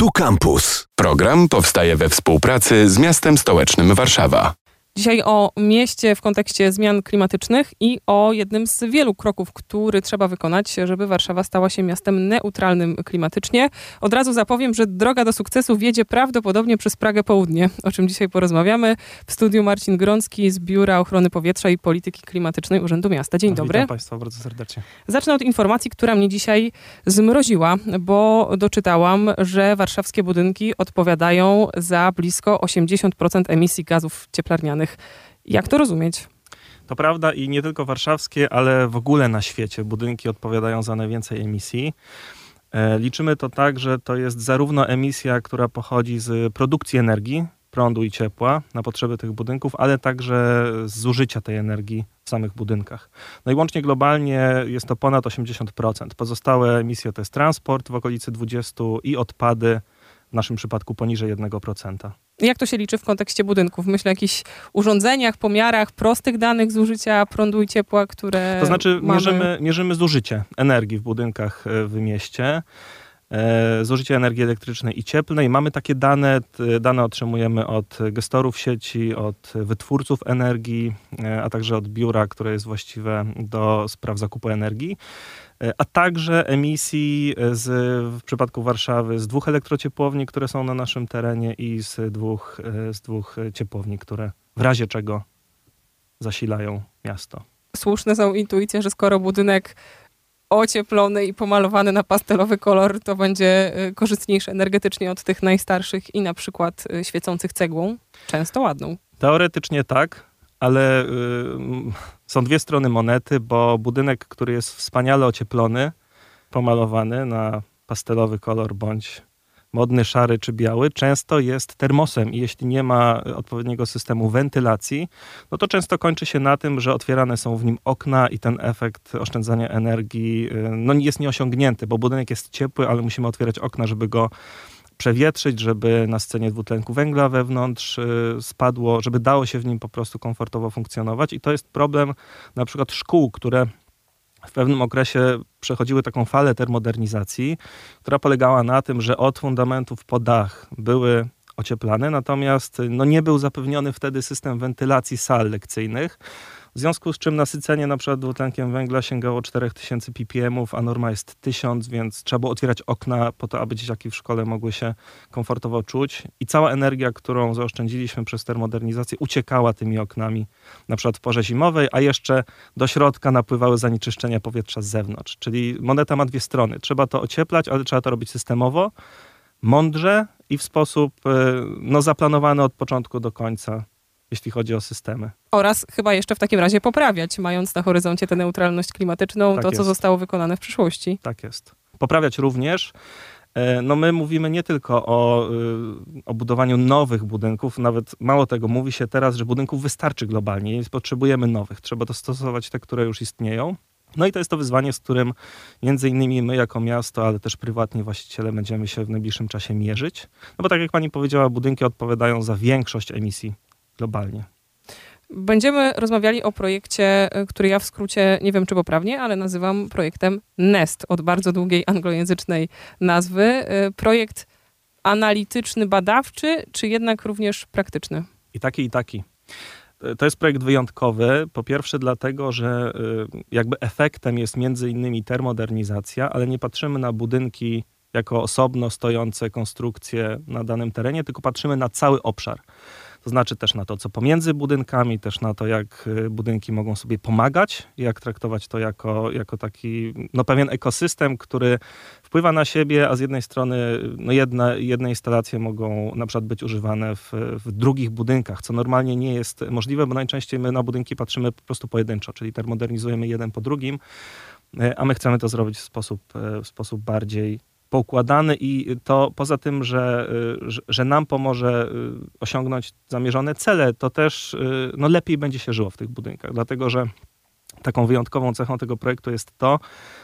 Tu Campus. Program powstaje we współpracy z miastem stołecznym Warszawa. Dzisiaj o mieście w kontekście zmian klimatycznych i o jednym z wielu kroków, który trzeba wykonać, żeby Warszawa stała się miastem neutralnym klimatycznie. Od razu zapowiem, że droga do sukcesu wiedzie prawdopodobnie przez Pragę Południe, o czym dzisiaj porozmawiamy. W studiu Marcin Grącki z Biura Ochrony Powietrza i Polityki Klimatycznej Urzędu Miasta. Dzień dobry. Witam Państwa bardzo serdecznie. Zacznę od informacji, która mnie dzisiaj zmroziła, bo doczytałam, że warszawskie budynki odpowiadają za blisko 80% emisji gazów cieplarnianych. Jak to rozumieć? To prawda i nie tylko warszawskie, ale w ogóle na świecie budynki odpowiadają za najwięcej emisji. E, liczymy to tak, że to jest zarówno emisja, która pochodzi z produkcji energii, prądu i ciepła na potrzeby tych budynków, ale także z zużycia tej energii w samych budynkach. No i łącznie globalnie jest to ponad 80%. Pozostałe emisje to jest transport w okolicy 20% i odpady w naszym przypadku poniżej 1%. Jak to się liczy w kontekście budynków? Myślę o jakichś urządzeniach, pomiarach, prostych danych zużycia prądu i ciepła, które. To znaczy, mamy... mierzymy, mierzymy zużycie energii w budynkach e, w mieście. E, zużycie energii elektrycznej i cieplnej. Mamy takie dane, dane otrzymujemy od gestorów sieci, od wytwórców energii, e, a także od biura, które jest właściwe do spraw zakupu energii. E, a także emisji z, w przypadku Warszawy z dwóch elektrociepłowni, które są na naszym terenie i z dwóch, e, z dwóch ciepłowni, które w razie czego zasilają miasto. Słuszne są intuicje, że skoro budynek ocieplony i pomalowany na pastelowy kolor, to będzie e, korzystniejszy energetycznie od tych najstarszych i na przykład świecących cegłą, często ładną. Teoretycznie tak, ale y, są dwie strony monety, bo budynek, który jest wspaniale ocieplony, pomalowany na pastelowy kolor bądź modny, szary czy biały, często jest termosem. I jeśli nie ma odpowiedniego systemu wentylacji, no to często kończy się na tym, że otwierane są w nim okna i ten efekt oszczędzania energii y, no, jest nieosiągnięty, bo budynek jest ciepły, ale musimy otwierać okna, żeby go przewietrzyć, żeby na scenie dwutlenku węgla wewnątrz y, spadło, żeby dało się w nim po prostu komfortowo funkcjonować. I to jest problem na przykład szkół, które w pewnym okresie przechodziły taką falę termodernizacji, która polegała na tym, że od fundamentów po dach były ocieplane, natomiast no, nie był zapewniony wtedy system wentylacji sal lekcyjnych w związku z czym nasycenie na przykład dwutlenkiem węgla sięgało 4000 ppm, a norma jest 1000, więc trzeba było otwierać okna po to, aby dzieciaki w szkole mogły się komfortowo czuć i cała energia, którą zaoszczędziliśmy przez termodernizację uciekała tymi oknami na przykład w porze zimowej, a jeszcze do środka napływały zanieczyszczenia powietrza z zewnątrz. Czyli moneta ma dwie strony. Trzeba to ocieplać, ale trzeba to robić systemowo, mądrze i w sposób e, no, zaplanowany od początku do końca jeśli chodzi o systemy. Oraz chyba jeszcze w takim razie poprawiać, mając na horyzoncie tę neutralność klimatyczną, tak to jest. co zostało wykonane w przyszłości. Tak jest. Poprawiać również. E, no my mówimy nie tylko o, y, o budowaniu nowych budynków, nawet mało tego, mówi się teraz, że budynków wystarczy globalnie, nie potrzebujemy nowych, trzeba dostosować te, które już istnieją. No i to jest to wyzwanie, z którym między innymi my jako miasto, ale też prywatni właściciele będziemy się w najbliższym czasie mierzyć. No bo tak jak pani powiedziała, budynki odpowiadają za większość emisji globalnie. Będziemy rozmawiali o projekcie, e, który ja w skrócie, nie wiem czy poprawnie, ale nazywam projektem NEST, od bardzo długiej anglojęzycznej nazwy. E, projekt analityczny, badawczy, czy jednak również praktyczny? I taki, i taki. E, to jest projekt wyjątkowy. Po pierwsze, dlatego, że jakby efektem jest między innymi termodernizacja, ale nie patrzymy na budynki jako osobno stojące konstrukcje na danym terenie, tylko patrzymy na cały obszar. To znaczy też na to, co pomiędzy budynkami, też na to, jak y, budynki mogą sobie pomagać, jak traktować to jako, jako taki no, pewien ekosystem, który wpływa na siebie, a z jednej strony no, jedna, jedne instalacje mogą na przykład być używane w, w drugich budynkach, co normalnie nie jest możliwe, bo najczęściej my na budynki patrzymy po prostu pojedynczo, czyli termodernizujemy jeden po drugim, y, a my chcemy to zrobić w sposób, y, w sposób bardziej poukładany i to poza tym, że, y, że nam pomoże y, osiągnąć zamierzone cele, to też y, no, lepiej będzie się żyło w tych budynkach, dlatego że Taką wyjątkową cechą tego projektu jest to,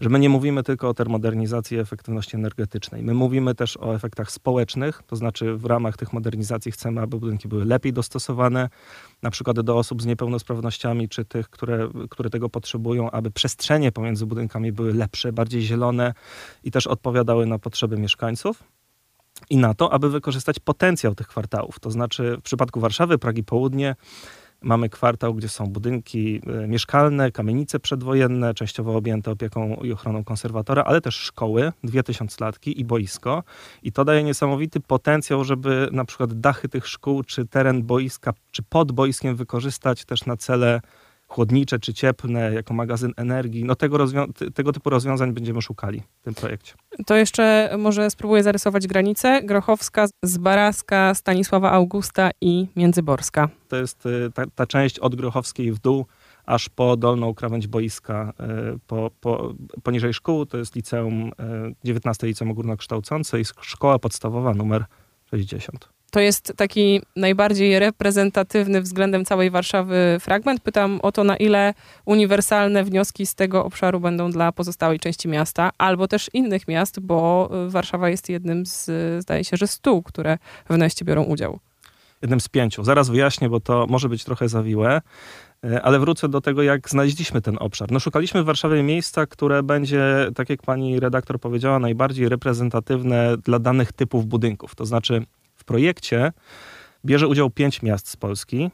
że my nie mówimy tylko o termodernizacji i efektywności energetycznej. My mówimy też o efektach społecznych, to znaczy w ramach tych modernizacji chcemy, aby budynki były lepiej dostosowane, na przykład do osób z niepełnosprawnościami, czy tych, które, które tego potrzebują, aby przestrzenie pomiędzy budynkami były lepsze, bardziej zielone i też odpowiadały na potrzeby mieszkańców. i na to, aby wykorzystać potencjał tych kwartałów. To znaczy w przypadku Warszawy, Pragi Południe mamy kwartał, gdzie są budynki e, mieszkalne, kamienice przedwojenne, częściowo objęte opieką i ochroną konserwatora, ale też szkoły, dwie tysiąclatki i boisko. I to daje niesamowity potencjał, żeby na przykład dachy tych szkół, czy teren boiska, czy pod boiskiem wykorzystać też na cele chłodnicze czy cieplne, jako magazyn energii. No tego, tego typu rozwiązań będziemy szukali w tym projekcie. To jeszcze może spróbuję zarysować granice. Grochowska, Zbaraska, Stanisława Augusta i Międzyborska. To jest y, ta, ta część od Grochowskiej w dół, aż po dolną krawędź boiska, y, po, po, poniżej szkół, to jest liceum, 19 y, liceum ogólnokształcące i szkoła podstawowa numer 60. To jest taki najbardziej reprezentatywny względem całej Warszawy fragment. Pytam o to, na ile uniwersalne wnioski z tego obszaru będą dla pozostałej części miasta, albo też innych miast, bo y, Warszawa jest jednym z, zdaje się, że stu, które w Neście biorą udział. Jednym z pięciu. Zaraz wyjaśnię, bo to może być trochę zawiłe. Y, ale wrócę do tego, jak znaleźliśmy ten obszar. No, szukaliśmy w Warszawie miejsca, które będzie, tak jak pani redaktor powiedziała, najbardziej reprezentatywne dla danych typów budynków. To znaczy, projekcie bierze udział pięć miast z Polski.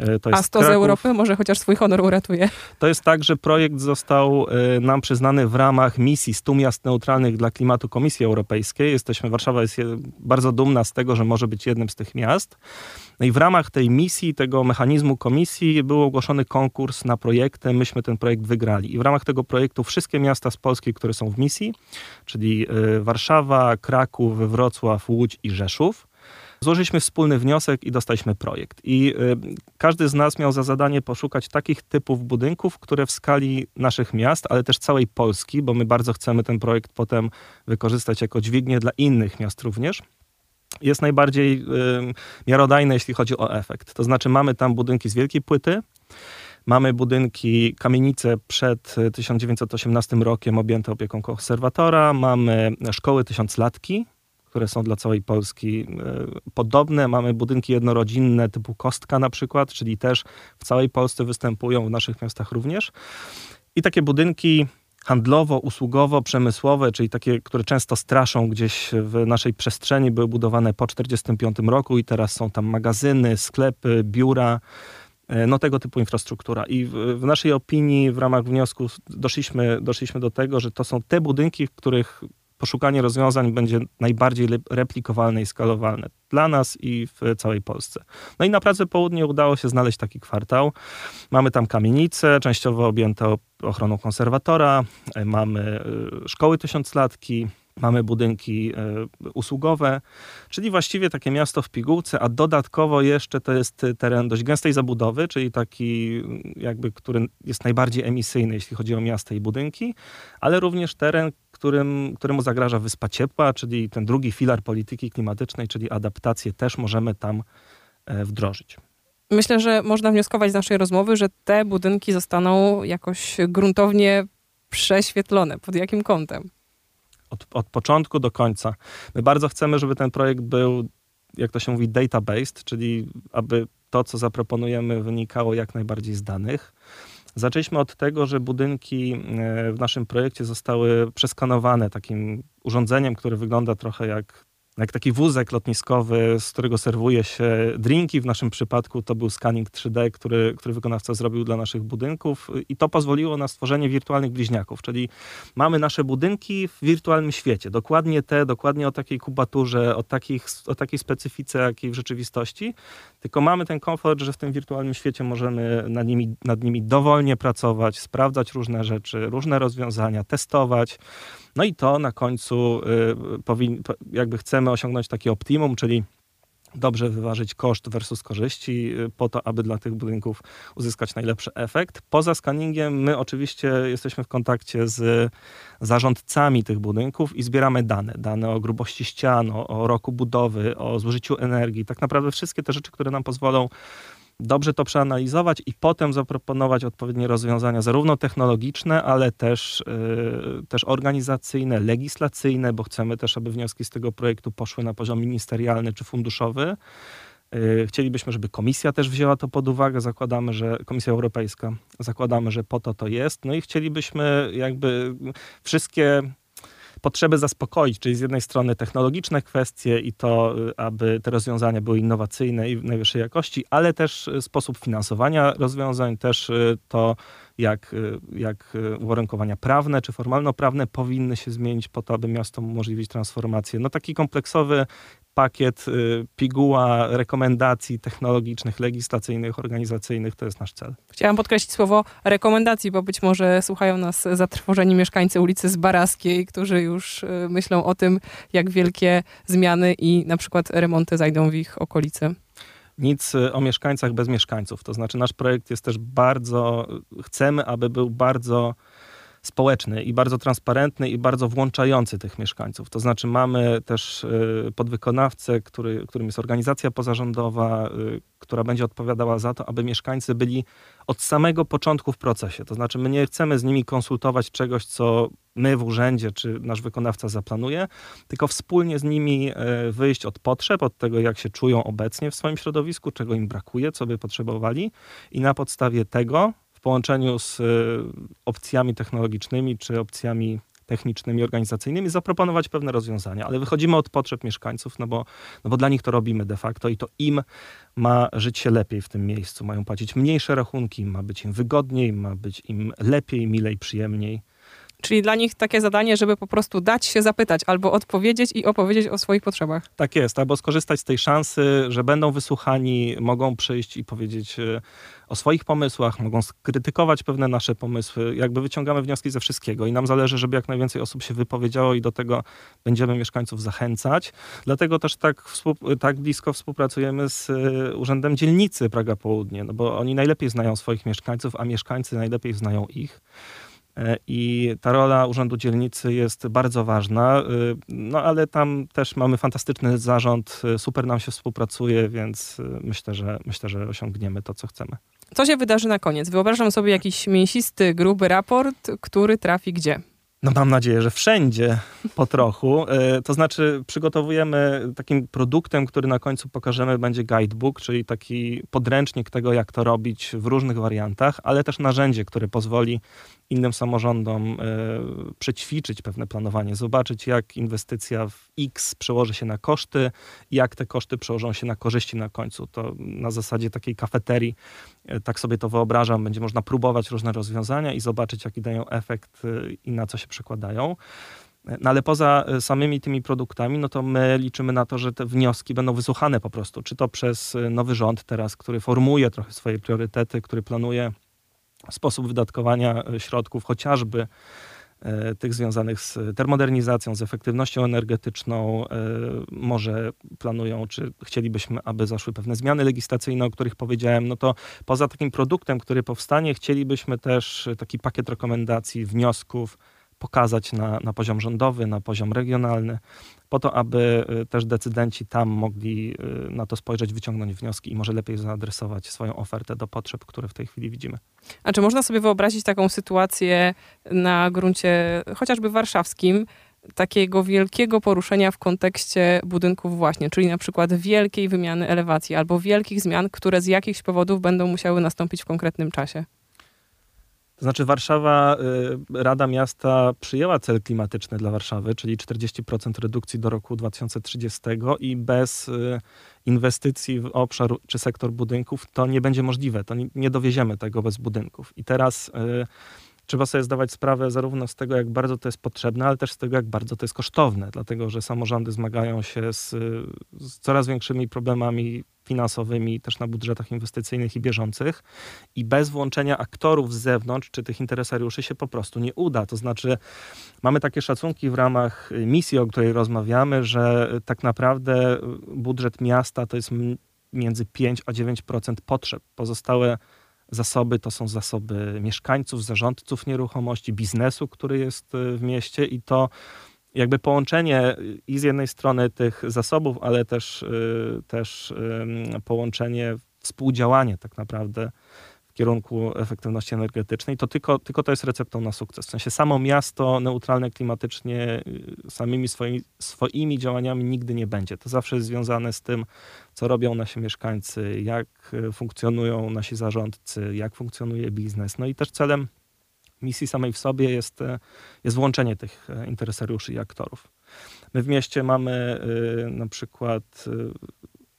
E, A 100 Kraków. z Europy może chociaż swój honor uratuje. To jest tak, że projekt został e, nam przyznany w ramach misji 100 miast neutralnych dla klimatu Komisji Europejskiej. Jesteśmy, Warszawa jest bardzo dumna z tego, że może być jednym z tych miast. No i w ramach tej misji, tego mechanizmu komisji był ogłoszony konkurs na projekty. Myśmy ten projekt wygrali. I w ramach tego projektu wszystkie miasta z Polski, które są w misji, czyli e, Warszawa, Kraków, Wrocław, Łódź i Rzeszów, Złożyliśmy wspólny wniosek i dostaliśmy projekt. I y, każdy z nas miał za zadanie poszukać takich typów budynków, które w skali naszych miast, ale też całej Polski, bo my bardzo chcemy ten projekt potem wykorzystać jako dźwignię dla innych miast również jest najbardziej y, miarodajne, jeśli chodzi o efekt. To znaczy, mamy tam budynki z wielkiej płyty, mamy budynki, kamienice przed 1918 rokiem objęte opieką konserwatora, mamy szkoły tysiąclatki, które są dla całej Polski e, podobne. Mamy budynki jednorodzinne typu Kostka na przykład, czyli też w całej Polsce występują, w naszych miastach również. I takie budynki handlowo, usługowo, przemysłowe, czyli takie, które często straszą gdzieś w naszej przestrzeni, były budowane po 1945 roku i teraz są tam magazyny, sklepy, biura, e, no tego typu infrastruktura. I w, w, naszej opinii, w ramach wniosku doszliśmy, doszliśmy do tego, że to są te budynki, w których poszukanie rozwiązań będzie najbardziej replikowalne i skalowalne dla nas i w całej Polsce. No i na Pradze Południe udało się znaleźć taki kwartał. Mamy tam kamienice, częściowo objęte ochroną konserwatora, e, mamy e, szkoły tysiąclatki, mamy budynki e, usługowe, czyli właściwie takie miasto w pigułce, a dodatkowo jeszcze to jest teren dość gęstej zabudowy, czyli taki jakby, który jest najbardziej emisyjny, jeśli chodzi o miasta i budynki, ale również teren, którym, któremu zagraża wyspa ciepła, czyli ten drugi filar polityki klimatycznej, czyli adaptację też możemy tam e, wdrożyć. Myślę, że można wnioskować z naszej rozmowy, że te budynki zostaną jakoś gruntownie prześwietlone. Pod jakim kątem? Od, od początku do końca. My bardzo chcemy, żeby ten projekt był, jak to się mówi, data-based, czyli aby to, co zaproponujemy, wynikało jak najbardziej z danych. Zaczęliśmy od tego, że budynki e, w naszym projekcie zostały przeskanowane takim urządzeniem, które wygląda trochę jak jak taki wózek lotniskowy, z którego serwuje się drinki. W naszym przypadku to był scanning 3D, który, który wykonawca zrobił dla naszych budynków i to pozwoliło na stworzenie wirtualnych bliźniaków, czyli mamy nasze budynki w wirtualnym świecie. Dokładnie te, dokładnie o takiej kubaturze, o, takich, o takiej specyfice, jakiej w rzeczywistości, tylko mamy ten komfort, że w tym wirtualnym świecie możemy nad nimi, nad nimi dowolnie pracować, sprawdzać różne rzeczy, różne rozwiązania, testować. No i to na końcu y, jakby chcemy osiągnąć takie optimum, czyli dobrze wyważyć koszt versus korzyści y, po to, aby dla tych budynków uzyskać najlepszy efekt. Poza skaningiem my oczywiście jesteśmy w kontakcie z zarządcami tych budynków i zbieramy dane. Dane o grubości ścian, o roku budowy, o zużyciu energii. Tak naprawdę wszystkie te rzeczy, które nam pozwolą dobrze to przeanalizować i potem zaproponować odpowiednie rozwiązania, zarówno technologiczne, ale też, yy, też organizacyjne, legislacyjne, bo chcemy też, aby wnioski z tego projektu poszły na poziom ministerialny czy funduszowy. Yy, chcielibyśmy, żeby komisja też wzięła to pod uwagę. Zakładamy, że Komisja Europejska, zakładamy, że po to to jest. No i chcielibyśmy jakby wszystkie potrzeby zaspokoić, czyli z jednej strony technologiczne kwestie i to, aby te rozwiązania były innowacyjne i najwyższej jakości, ale też sposób finansowania rozwiązań, też to, jak, jak uwarunkowania prawne czy formalno-prawne powinny się zmienić po to, aby miasto umożliwić transformację. No taki kompleksowy pakiet, y, piguła rekomendacji technologicznych, legislacyjnych, organizacyjnych, to jest nasz cel. Chciałam podkreślić słowo rekomendacji, bo być może słuchają nas zatrwożeni mieszkańcy ulicy Zbaraskiej, którzy już y, myślą o tym, jak wielkie zmiany i na przykład remonty zajdą w ich okolicy nic y, o mieszkańcach bez mieszkańców. To znaczy, nasz projekt jest też bardzo, chcemy, aby był bardzo społeczny i bardzo transparentny i bardzo włączający tych mieszkańców. To znaczy mamy też y, podwykonawcę, który, którym jest organizacja pozarządowa, y, która będzie odpowiadała za to, aby mieszkańcy byli od samego początku w procesie. To znaczy my nie chcemy z nimi konsultować czegoś, co my w urzędzie czy nasz wykonawca zaplanuje, tylko wspólnie z nimi y, wyjść od potrzeb, od tego, jak się czują obecnie w swoim środowisku, czego im brakuje, co by potrzebowali i na podstawie tego połączeniu z e, opcjami technologicznymi czy opcjami technicznymi, organizacyjnymi, zaproponować pewne rozwiązania, ale wychodzimy od potrzeb mieszkańców, no bo, no bo dla nich to robimy de facto i to im ma żyć się lepiej w tym miejscu. Mają płacić mniejsze rachunki, ma być im wygodniej, ma być im lepiej, milej, przyjemniej. Czyli dla nich takie zadanie, żeby po prostu dać się zapytać, albo odpowiedzieć i opowiedzieć o swoich potrzebach. Tak jest, albo skorzystać z tej szansy, że będą wysłuchani, mogą przyjść i powiedzieć e, o swoich pomysłach, mogą skrytykować pewne nasze pomysły. Jakby wyciągamy wnioski ze wszystkiego i nam zależy, żeby jak najwięcej osób się wypowiedziało i do tego będziemy mieszkańców zachęcać. Dlatego też tak, tak blisko współpracujemy z e, Urzędem Dzielnicy Praga Południe, no bo oni najlepiej znają swoich mieszkańców, a mieszkańcy najlepiej znają ich. E, I ta rola Urzędu Dzielnicy jest bardzo ważna, e, no ale tam też mamy fantastyczny zarząd, e, super nam się współpracuje, więc myślę, że myślę, że osiągniemy to, co chcemy. Co się wydarzy na koniec? Wyobrażam sobie jakiś mięsisty, gruby raport, który trafi gdzie? No mam nadzieję, że wszędzie po trochu. To znaczy przygotowujemy takim produktem, który na końcu pokażemy, będzie guidebook, czyli taki podręcznik tego, jak to robić w różnych wariantach, ale też narzędzie, które pozwoli innym samorządom e, przećwiczyć pewne planowanie, zobaczyć jak inwestycja w X przełoży się na koszty, jak te koszty przełożą się na korzyści na końcu. To na zasadzie takiej kafeterii, e, tak sobie to wyobrażam, będzie można próbować różne rozwiązania i zobaczyć jaki dają efekt e, i na co się przekładają. No ale poza samymi tymi produktami, no to my liczymy na to, że te wnioski będą wysłuchane po prostu. Czy to przez nowy rząd teraz, który formuje trochę swoje priorytety, który planuje sposób wydatkowania e, środków, chociażby e, tych związanych z termodernizacją, z efektywnością energetyczną. E, może planują, czy chcielibyśmy, aby zaszły pewne zmiany legislacyjne, o których powiedziałem. No to poza takim produktem, który powstanie, chcielibyśmy też taki pakiet rekomendacji, wniosków, pokazać na, na poziom rządowy, na poziom regionalny, po to, aby y, też decydenci tam mogli y, na to spojrzeć, wyciągnąć wnioski i może lepiej zaadresować swoją ofertę do potrzeb, które w tej chwili widzimy. A czy można sobie wyobrazić taką sytuację na gruncie chociażby warszawskim, takiego wielkiego poruszenia w kontekście budynków właśnie, czyli na przykład wielkiej wymiany elewacji albo wielkich zmian, które z jakichś powodów będą musiały nastąpić w konkretnym czasie? To znaczy Warszawa, y, Rada Miasta przyjęła cel klimatyczny dla Warszawy, czyli 40% redukcji do roku 2030 i bez y, inwestycji w obszar czy sektor budynków to nie będzie możliwe. To nie, dowieziemy tego bez budynków. I teraz y, trzeba sobie zdawać sprawę zarówno z tego, jak bardzo to jest potrzebne, ale też z tego, jak bardzo to jest kosztowne, dlatego że samorządy zmagają się z, z coraz większymi problemami finansowymi też na budżetach inwestycyjnych i bieżących i bez włączenia aktorów z zewnątrz czy tych interesariuszy się po prostu nie uda. To znaczy mamy takie szacunki w ramach misji, o której rozmawiamy, że tak naprawdę budżet miasta to jest między 5 a 9% potrzeb. Pozostałe zasoby to są zasoby mieszkańców, zarządców nieruchomości, biznesu, który jest w mieście i to jakby połączenie i z jednej strony tych zasobów, ale też, y, też połączenie, współdziałanie tak naprawdę w kierunku efektywności energetycznej, to tylko, tylko to jest receptą na sukces. W sensie samo miasto neutralne klimatycznie y, samymi swoimi, swoimi działaniami nigdy nie będzie. To zawsze jest związane z tym, co robią nasi mieszkańcy, jak y, funkcjonują nasi zarządcy, jak funkcjonuje biznes. No i też celem misji samej w sobie jest, jest włączenie tych interesariuszy i aktorów. My w mieście mamy na przykład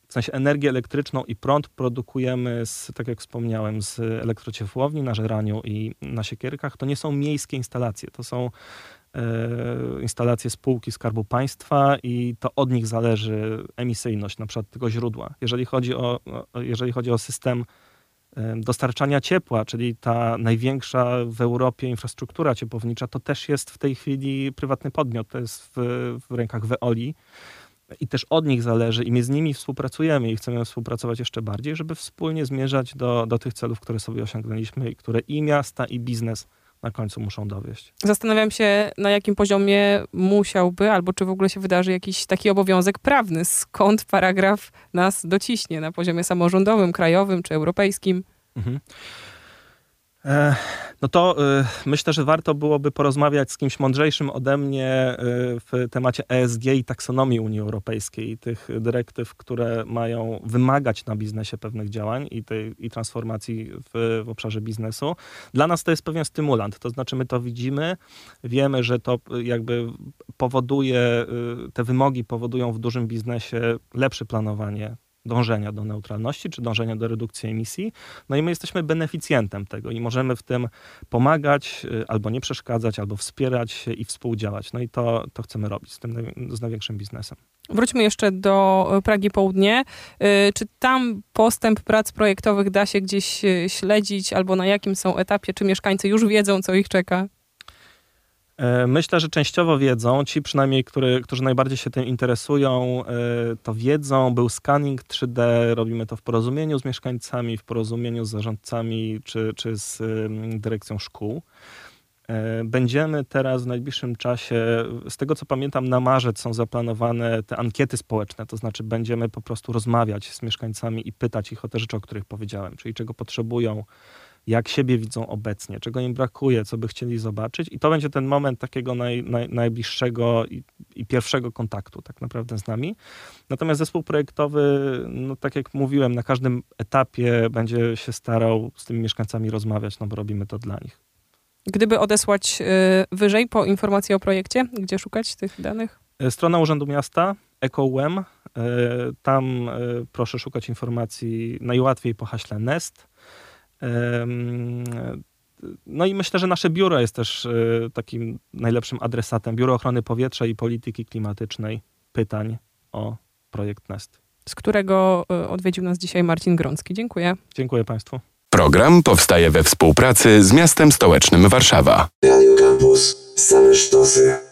w sensie energię elektryczną i prąd produkujemy, z, tak jak wspomniałem, z elektrociepłowni na Żeraniu i na Siekierkach. To nie są miejskie instalacje, to są e, instalacje spółki Skarbu Państwa i to od nich zależy emisyjność na przykład tego źródła. Jeżeli chodzi o, jeżeli chodzi o system e, dostarczania ciepła, czyli ta największa w Europie infrastruktura ciepłownicza, to też jest w tej chwili prywatny podmiot, to jest w, w rękach Veoli. I też od nich zależy i my z nimi współpracujemy i chcemy współpracować jeszcze bardziej, żeby wspólnie zmierzać do, do tych celów, które sobie osiągnęliśmy i które i miasta, i biznes na końcu muszą dowieść. Zastanawiam się, na jakim poziomie musiałby, albo czy w ogóle się wydarzy jakiś taki obowiązek prawny. Skąd paragraf nas dociśnie na poziomie samorządowym, krajowym czy europejskim? Mhm. E, no to y, myślę, że warto byłoby porozmawiać z kimś mądrzejszym ode mnie y, w temacie ESG i taksonomii Unii Europejskiej, tych dyrektyw, które mają wymagać na biznesie pewnych działań i, tej, i transformacji w, w obszarze biznesu. Dla nas to jest pewien stymulant, to znaczy my to widzimy, wiemy, że to jakby powoduje, te wymogi powodują w dużym biznesie lepsze planowanie dążenia do neutralności, czy dążenia do redukcji emisji. No i my jesteśmy beneficjentem tego i możemy w tym pomagać, y, albo nie przeszkadzać, albo wspierać i współdziałać. No i to, to chcemy robić z tym z największym biznesem. Wróćmy jeszcze do y, Pragi Południe. Y, czy tam postęp prac projektowych da się gdzieś śledzić, albo na jakim są etapie? Czy mieszkańcy już wiedzą, co ich czeka? E, myślę, że częściowo wiedzą, ci przynajmniej, który, którzy najbardziej się tym interesują, e, to wiedzą. Był scanning 3D, robimy to w porozumieniu z mieszkańcami, w porozumieniu z zarządcami czy, czy z dyrekcją szkół. E, będziemy teraz w najbliższym czasie, z tego co pamiętam, na marzec są zaplanowane te ankiety społeczne, to znaczy będziemy po prostu rozmawiać z mieszkańcami i pytać ich o te rzeczy, o których powiedziałem, czyli czego potrzebują, jak siebie widzą obecnie, czego im brakuje, co by chcieli zobaczyć. I to będzie ten moment takiego naj, naj, najbliższego i, i, pierwszego kontaktu tak naprawdę z nami. Natomiast zespół projektowy, no tak jak mówiłem, na każdym etapie będzie się starał z tymi mieszkańcami rozmawiać, no bo robimy to dla nich. Gdyby odesłać y, wyżej po informacji o projekcie, gdzie szukać tych danych? E, strona Urzędu Miasta, EcoWem. E, tam e, proszę szukać informacji najłatwiej po haśle NEST. No i myślę, że nasze biuro jest też e, takim najlepszym adresatem. Biuro Ochrony Powietrza i Polityki Klimatycznej pytań o projekt NEST. Z którego e, odwiedził nas dzisiaj Marcin Grącki. Dziękuję. Dziękuję Państwu. Program powstaje we współpracy z miastem stołecznym Warszawa. Radio Campus. Same sztosy.